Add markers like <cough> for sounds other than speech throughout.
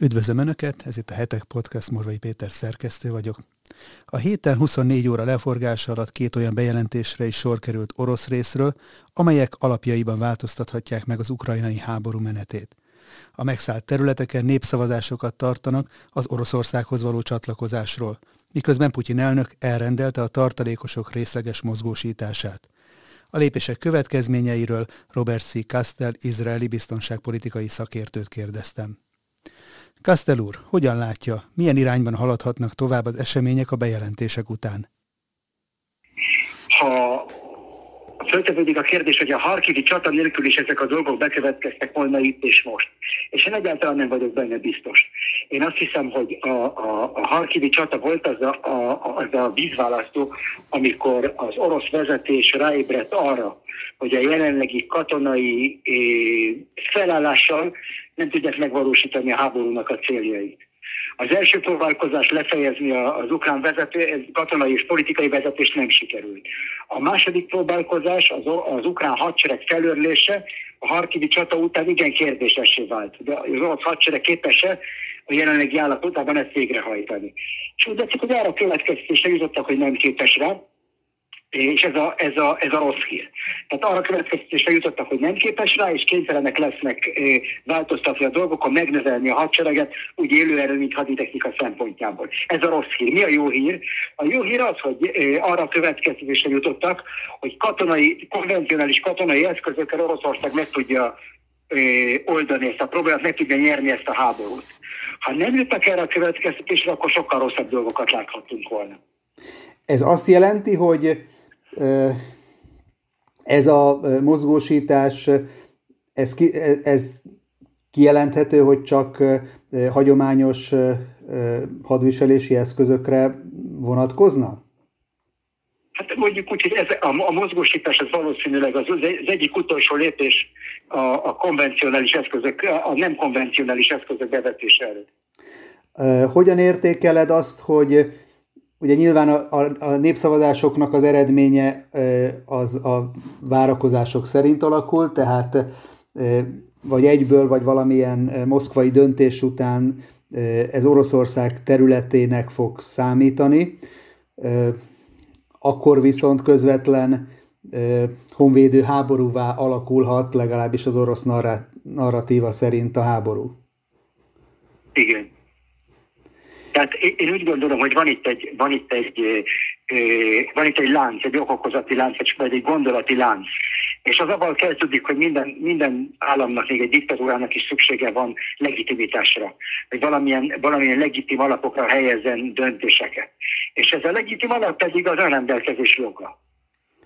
Üdvözlöm Önöket, ez itt a Hetek Podcast, Morvai Péter szerkesztő vagyok. A héten 24 óra leforgása alatt két olyan bejelentésre is sor került orosz részről, amelyek alapjaiban változtathatják meg az ukrajnai háború menetét. A megszállt területeken népszavazásokat tartanak az Oroszországhoz való csatlakozásról, miközben Putyin elnök elrendelte a tartalékosok részleges mozgósítását. A lépések következményeiről Robert C. Kastel, izraeli biztonságpolitikai szakértőt kérdeztem. Kastel úr, hogyan látja, milyen irányban haladhatnak tovább az események a bejelentések után? Ha föltevődik a kérdés, hogy a Harkivi csata nélkül is ezek a dolgok bekövetkeztek volna itt és most. És én egyáltalán nem vagyok benne biztos. Én azt hiszem, hogy a, a, a Harkivi csata volt az a, a, az a vízválasztó, amikor az orosz vezetés ráébredt arra, hogy a jelenlegi katonai eh, felállással nem tudják megvalósítani a háborúnak a céljait. Az első próbálkozás lefejezni az ukrán vezető, katonai és politikai vezetést nem sikerült. A második próbálkozás, az, az ukrán hadsereg felörlése a Harkivi csata után igen kérdésessé vált. De az orosz hadsereg képes-e a jelenlegi állapotában ezt végrehajtani. És úgy tetszik, hogy arra következtetésre jutottak, hogy nem képes rá, és ez a, ez, a, ez a rossz hír. Tehát arra következtetésre jutottak, hogy nem képes rá, és kénytelenek lesznek változtatni a dolgokon, megnövelni a hadsereget, úgy élőerő, mint haditechnika szempontjából. Ez a rossz hír. Mi a jó hír? A jó hír az, hogy arra következtetésre jutottak, hogy katonai, konvencionális katonai eszközökkel Oroszország meg tudja oldani ezt a problémát, meg tudja nyerni ezt a háborút. Ha nem jutnak erre a következtetésre, akkor sokkal rosszabb dolgokat láthatunk volna. Ez azt jelenti, hogy ez a mozgósítás, ez, ki, ez kijelenthető, hogy csak hagyományos hadviselési eszközökre vonatkozna? Hát mondjuk úgy, hogy ez, a, a mozgósítás az valószínűleg az, az egyik utolsó lépés a, a konvencionális eszközök, a nem konvencionális eszközök bevetése előtt. Hogyan értékeled azt, hogy Ugye nyilván a, a, a népszavazásoknak az eredménye az a várakozások szerint alakul, tehát vagy egyből, vagy valamilyen moszkvai döntés után ez Oroszország területének fog számítani. Akkor viszont közvetlen honvédő háborúvá alakulhat, legalábbis az orosz narratíva szerint a háború. Igen. Tehát én úgy gondolom, hogy van itt egy, van itt egy, van itt egy lánc, egy okokozati lánc, vagy egy gondolati lánc. És az abban kezdődik, hogy minden, minden államnak, még egy diktatúrának is szüksége van legitimitásra, hogy valamilyen, valamilyen legitim alapokra helyezzen döntéseket. És ez a legitim alap pedig az önrendelkezés joga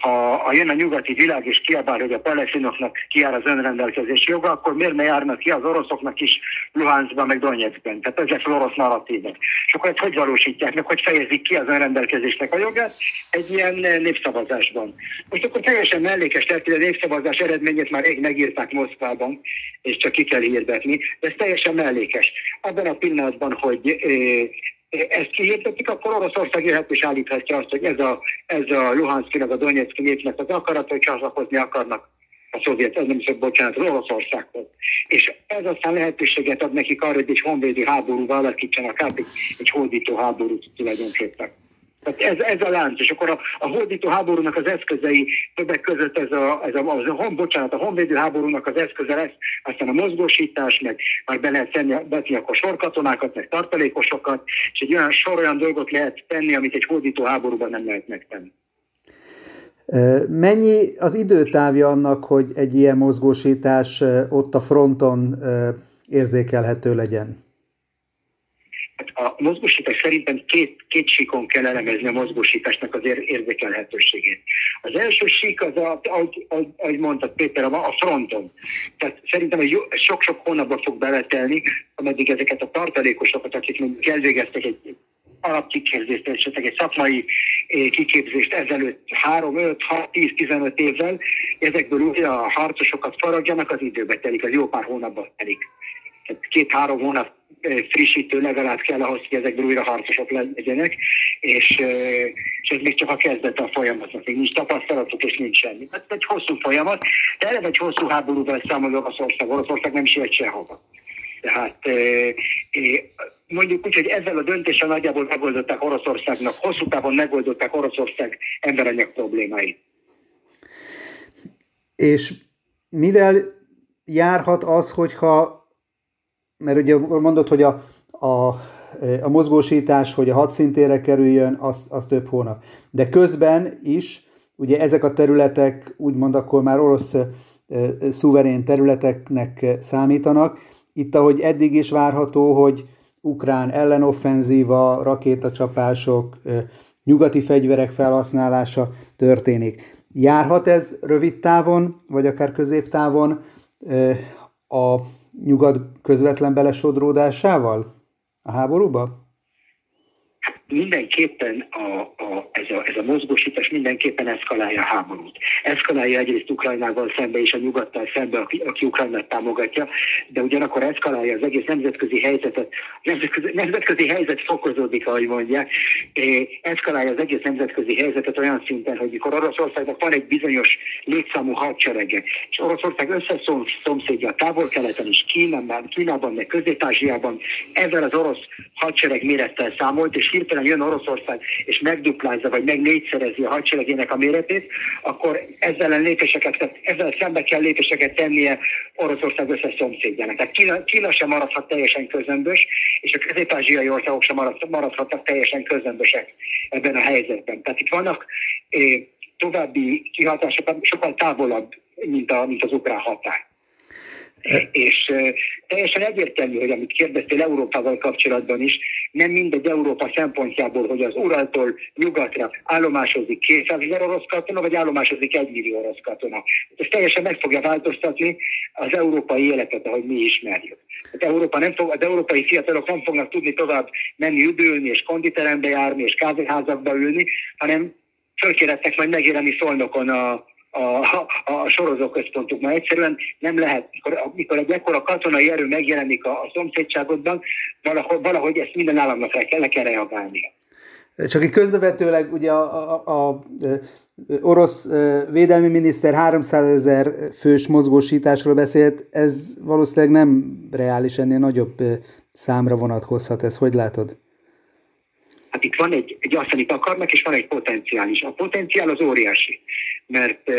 ha, ha jön a nyugati világ és kiabál, hogy a palesztinoknak kiáll az önrendelkezés joga, akkor miért ne járnak ki az oroszoknak is Luhanskban, meg Donetskben? Tehát ezek az orosz narratívek. És akkor ezt hogy valósítják meg, hogy fejezik ki az önrendelkezésnek a jogát egy ilyen népszavazásban. Most akkor teljesen mellékes lehet, hogy a népszavazás eredményét már rég megírták Moszkvában, és csak ki kell hirdetni. De ez teljesen mellékes. Abban a pillanatban, hogy ezt kihirdetik, akkor Oroszország jöhet és állíthatja azt, hogy ez a, ez a Luhanszkinak, a Donetszki népnek az akarat, hogy csatlakozni akarnak a szovjet, ez nem szok, bocsánat, az Oroszországhoz. És ez aztán lehetőséget ad nekik arra, hogy egy honvédi háború alakítsanak át, egy hódító háborút tulajdonképpen. Tehát ez, ez a lánc, és akkor a, a hódító háborúnak az eszközei többek között ez a, ez a, az a hon, bocsánat, a honvédő háborúnak az eszköze lesz, aztán a mozgósítás, meg már be lehet tenni, betni akkor sorkatonákat, meg tartalékosokat, és egy olyan sor olyan dolgot lehet tenni, amit egy hódító háborúban nem lehet megtenni. Mennyi az időtávja annak, hogy egy ilyen mozgósítás ott a fronton érzékelhető legyen? A mozgósítás szerintem két, két síkon kell elemezni a mozgósításnak az érzékelhetőségét. Az első sík az, a, ahogy, ahogy, ahogy mondtad Péter, a fronton. Tehát szerintem hogy sok-sok hónapban fog beletelni, ameddig ezeket a tartalékosokat, akik mondjuk elvégeztek egy alapkiképzést, esetleg egy szakmai eh, kiképzést ezelőtt 3, 5, 6, 10, 15 évvel, ezekből újra a harcosokat faragjanak, az időbe telik, az jó pár hónapban telik. két-három hónap frissítő legalább kell ahhoz, hogy ezekből újra harcosok legyenek, és, és ez még csak a kezdete a folyamatnak, még nincs tapasztalatuk, és nincs semmi. Ez egy hosszú folyamat, de eleve egy hosszú háborúban számol Oroszország, Oroszország nem siet sehova. Tehát mondjuk úgy, hogy ezzel a döntéssel nagyjából megoldották Oroszországnak, hosszú távon megoldották Oroszország emberanyag problémáit. És mivel járhat az, hogyha, mert ugye mondod, hogy a, a, a mozgósítás, hogy a hadszintére kerüljön, az, az több hónap. De közben is, ugye ezek a területek úgymond akkor már orosz szuverén területeknek számítanak. Itt, ahogy eddig is várható, hogy ukrán ellenoffenzíva, rakétacsapások, nyugati fegyverek felhasználása történik. Járhat ez rövid távon, vagy akár középtávon a nyugat közvetlen belesodródásával a háborúba? Mindenképpen a, a, ez, a, ez a mozgósítás mindenképpen eszkalálja a háborút. Eszkalálja egyrészt Ukrajnával szembe és a nyugattal szembe, aki, aki Ukrajnát támogatja, de ugyanakkor eszkalálja az egész nemzetközi helyzetet. Nemzetközi, nemzetközi helyzet fokozódik, ahogy mondják. Eszkalálja az egész nemzetközi helyzetet olyan szinten, hogy mikor Oroszországnak van egy bizonyos létszámú hadserege, és Oroszország összeszomszédja a távol-keleten is, Kínában, Kínában, meg Közép-Ázsiában, ezzel az orosz hadsereg mérettel számolt, és hirtelen hirtelen jön Oroszország, és megduplázza, vagy meg négyszerezi a hadseregének a méretét, akkor ezzel lépéseket, ezzel szembe kell lépéseket tennie Oroszország összes szomszédjának. Tehát Kína, Kína sem maradhat teljesen közömbös, és a közép-ázsiai országok sem maradhatnak teljesen közömbösek ebben a helyzetben. Tehát itt vannak eh, további kihatások sokkal távolabb, mint, a, mint az ukrán határ. És teljesen egyértelmű, hogy amit kérdeztél Európával kapcsolatban is, nem mindegy Európa szempontjából, hogy az Uraltól nyugatra állomásozik 200 ezer orosz katona, vagy állomásozik 1 millió orosz katona. Ez teljesen meg fogja változtatni az európai életet, ahogy mi ismerjük. Tehát Európa nem fog, az európai fiatalok nem fognak tudni tovább menni üdülni, és konditerembe járni, és kávéházakba ülni, hanem fölkérettek majd megjelenni Szolnokon a, a, a sorozóközpontuk, mert egyszerűen nem lehet, mikor, mikor egy ekkora katonai erő megjelenik a, a szomszédságodban, valahogy, valahogy ezt minden államnak le kell, le kell reagálnia. Csak egy közbevetőleg ugye a, a, a, a orosz védelmi miniszter 300 ezer fős mozgósításról beszélt, ez valószínűleg nem reális, ennél nagyobb számra vonatkozhat, ez hogy látod? Hát itt van egy, egy azt, amit akarnak, és van egy potenciál is. A potenciál az óriási, mert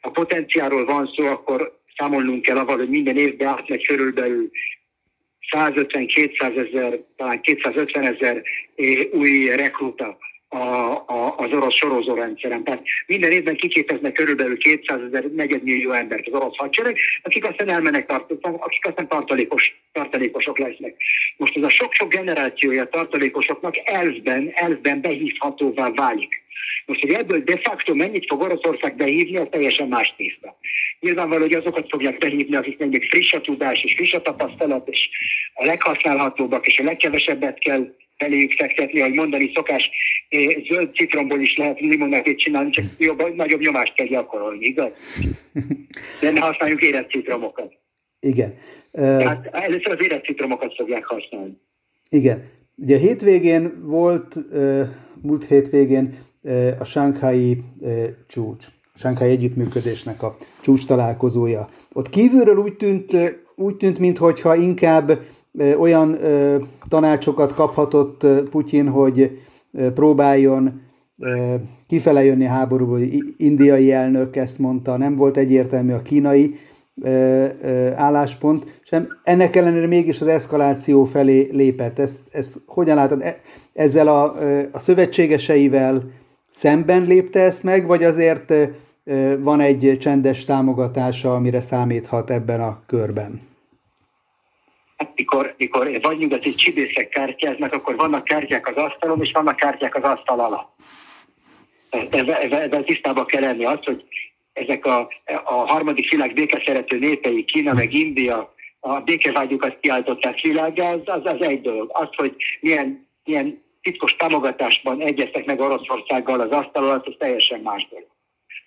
a potenciálról van szó, akkor számolnunk kell avval, hogy minden évben átmegy körülbelül 150-200 ezer, talán 250 ezer új rekruta a, a, az orosz sorozórendszeren. Tehát minden évben kiképeznek körülbelül 200 ezer, negyedmillió embert az orosz hadsereg, akik aztán elmennek, tart, akik aztán tartalékos, tartalékosok lesznek. Most ez a sok-sok generációja tartalékosoknak elvben, elvben behívhatóvá válik. Most, hogy ebből de facto mennyit fog Oroszország behívni, az teljesen más tészta. Nyilvánvaló, hogy azokat fogják behívni, akiknek még friss a tudás és friss a tapasztalat, és a leghasználhatóbbak, és a legkevesebbet kell beléjük fektetni, ahogy mondani szokás, zöld citromból is lehet limonátét csinálni, csak jobb, nagyobb nyomást kell gyakorolni, igaz? <laughs> De ne használjuk érett citromokat. Igen. Tehát először az érett citromokat fogják használni. Igen. Ugye hétvégén volt, múlt hétvégén a Sánkhái csúcs, a Sánkhái együttműködésnek a csúcs találkozója. Ott kívülről úgy tűnt, úgy tűnt mintha inkább olyan tanácsokat kaphatott Putyin, hogy próbáljon kifele jönni a háborúból. Indiai elnök ezt mondta, nem volt egyértelmű a kínai álláspont, sem ennek ellenére mégis az eszkaláció felé lépett. Ezt, ezt hogyan látod? E, ezzel a, a szövetségeseivel szemben lépte ezt meg, vagy azért van egy csendes támogatása, amire számíthat ebben a körben? Mikor, mikor vagy nyugati csibészek kártyáznak, akkor vannak kártyák az asztalon, és vannak kártyák az asztal alatt. Ezzel tisztában kell lenni az, hogy ezek a, a harmadik világ békeszerető népei, Kína meg India, a békevágyukat kiáltották világá, az, az, az egy dolog. Az, hogy milyen, milyen titkos támogatásban egyeztek meg Oroszországgal az asztal alatt, az teljesen más dolog.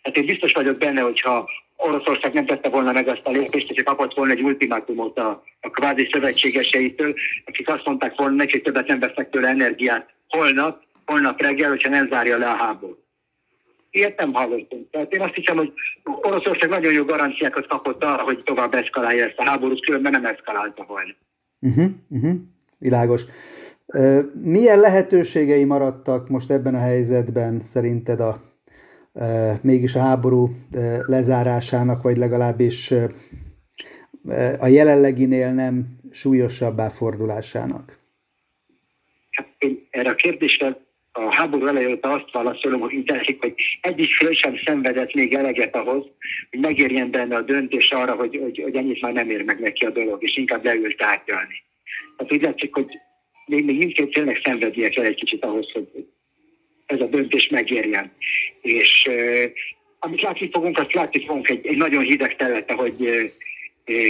Hát én biztos vagyok benne, hogyha Oroszország nem tette volna meg azt a lépést, hogyha kapott volna egy ultimátumot a, a kvázi szövetségeseitől, akik azt mondták volna neki, hogy többet nem vesznek tőle energiát holnap, holnap reggel, hogyha nem zárja le a háborút. Ilyet nem hallottunk. Tehát én azt hiszem, hogy Oroszország nagyon jó garanciákat kapott arra, hogy tovább eszkalálja ezt a háborút, különben nem eszkalálta volna. Uh-huh, uh-huh. világos. Milyen lehetőségei maradtak most ebben a helyzetben szerinted a, mégis a háború lezárásának, vagy legalábbis a jelenleginél nem súlyosabbá fordulásának? Hát én erre a kérdésre a háború elején óta azt válaszolom, hogy így tetszik, hogy egyik fél sem szenvedett még eleget ahhoz, hogy megérjen benne a döntés arra, hogy, hogy, hogy ennyit már nem ér meg neki a dolog, és inkább leül tárgyalni. Tehát úgy látszik, hogy még, még mindkét félnek szenvednie kell egy kicsit ahhoz, hogy ez a döntés megérjen. És amit látni fogunk, azt látni fogunk egy, egy nagyon hideg terület, ahogy uh,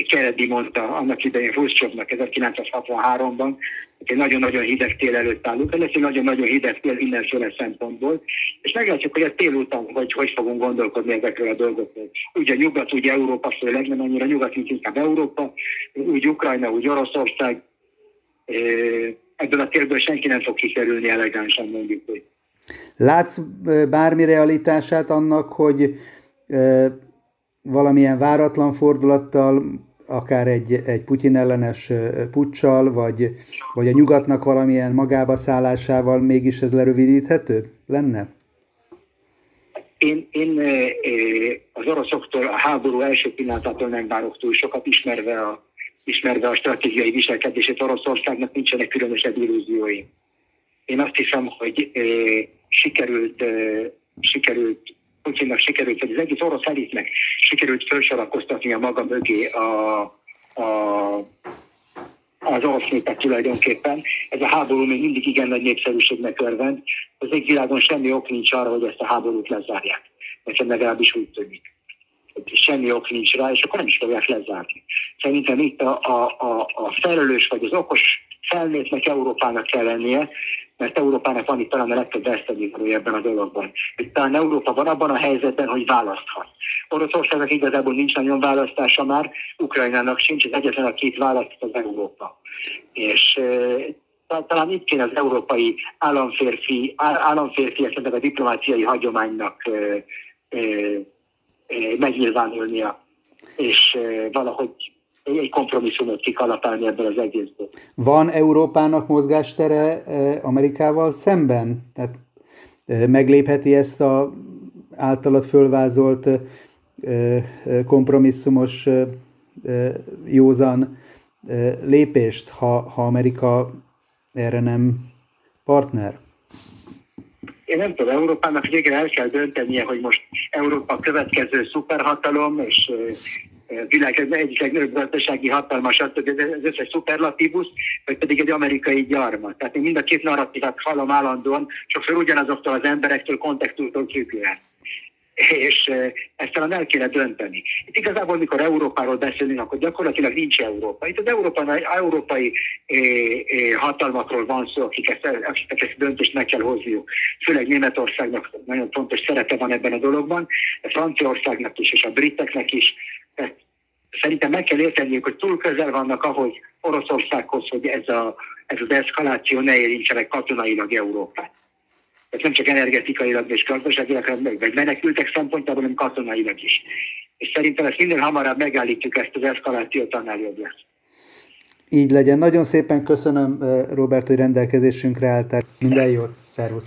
Kennedy mondta annak idején Khrushchevnak 1963-ban, hogy egy nagyon-nagyon hideg tél előtt állunk. Ez lesz egy nagyon-nagyon hideg tél mindenféle szempontból, és meglátjuk, hogy a tél után hogy, hogy fogunk gondolkodni ezekről a dolgokról. Úgy a nyugat, úgy Európa főleg, nem annyira nyugat, mint inkább Európa, úgy Ukrajna, úgy Oroszország. Ebből a térből senki nem fog kikerülni elegánsan, mondjuk. Hogy. Látsz bármi realitását annak, hogy valamilyen váratlan fordulattal, akár egy, egy Putyin ellenes puccsal, vagy, vagy a nyugatnak valamilyen magába szállásával mégis ez lerövidíthető lenne? Én, én az oroszoktól a háború első pillanatától nem várok túl sokat, ismerve a, ismerve a stratégiai viselkedését Oroszországnak nincsenek különösebb illúziói. Én azt hiszem, hogy sikerült, sikerült Putyinnak sikerült, vagy az egész orosz elitnek sikerült felsorakoztatni a maga mögé a, a, az orosz népet tulajdonképpen. Ez a háború még mindig igen nagy népszerűségnek örvend. Az égvilágon semmi ok nincs arra, hogy ezt a háborút lezárják. Nekem legalábbis úgy tűnik. Semmi ok nincs rá, és akkor nem is fogják lezárni. Szerintem itt a, a, a, a felelős vagy az okos felnőttnek Európának kell lennie, mert Európának van itt talán a legtöbb vesztenyévalója ebben a dologban. Hogy talán Európa van abban a helyzetben, hogy választhat. Oroszországnak igazából nincs nagyon választása már, Ukrajnának sincs, az egyetlen a két választ az Európa. És talán itt kéne az európai államférfi, államférfi a diplomáciai hagyománynak megnyilvánulnia, és valahogy egy kompromisszumot kikalapálni ebből az egészből. Van Európának mozgástere eh, Amerikával szemben? Tehát eh, meglépheti ezt a általad fölvázolt eh, kompromisszumos józan lépést, ha, ha Amerika erre nem partner? Én nem tudom, Európának végre el kell döntenie, hogy most Európa következő szuperhatalom, és világ egyik legnagyobb gazdasági hatalma, stb. az összes szuperlatívusz, vagy pedig egy amerikai gyarmat. Tehát én mind a két narratívát hallom állandóan, sokszor ugyanazoktól az emberektől, kontextustól függően és ezt talán el kéne dönteni. Itt igazából, mikor Európáról beszélünk, akkor gyakorlatilag nincs Európa. Itt az európai, európai é, é, hatalmakról van szó, akik ezt, akiknek ezt döntést meg kell hozniuk. Főleg Németországnak nagyon fontos szerepe van ebben a dologban, a Franciaországnak is, és a briteknek is. Szerintem meg kell érteniük, hogy túl közel vannak ahhoz Oroszországhoz, hogy ez, a, ez az eszkaláció ne érintse meg katonailag Európát tehát nem csak energetikailag és gazdaságilag, hanem meg menekültek szempontjából, hanem katonailag is. És szerintem ezt minél hamarabb megállítjuk ezt az eszkalációt, annál jobb lesz. Így legyen. Nagyon szépen köszönöm, eh, Robert, hogy rendelkezésünkre álltál. Minden jót, szervusz!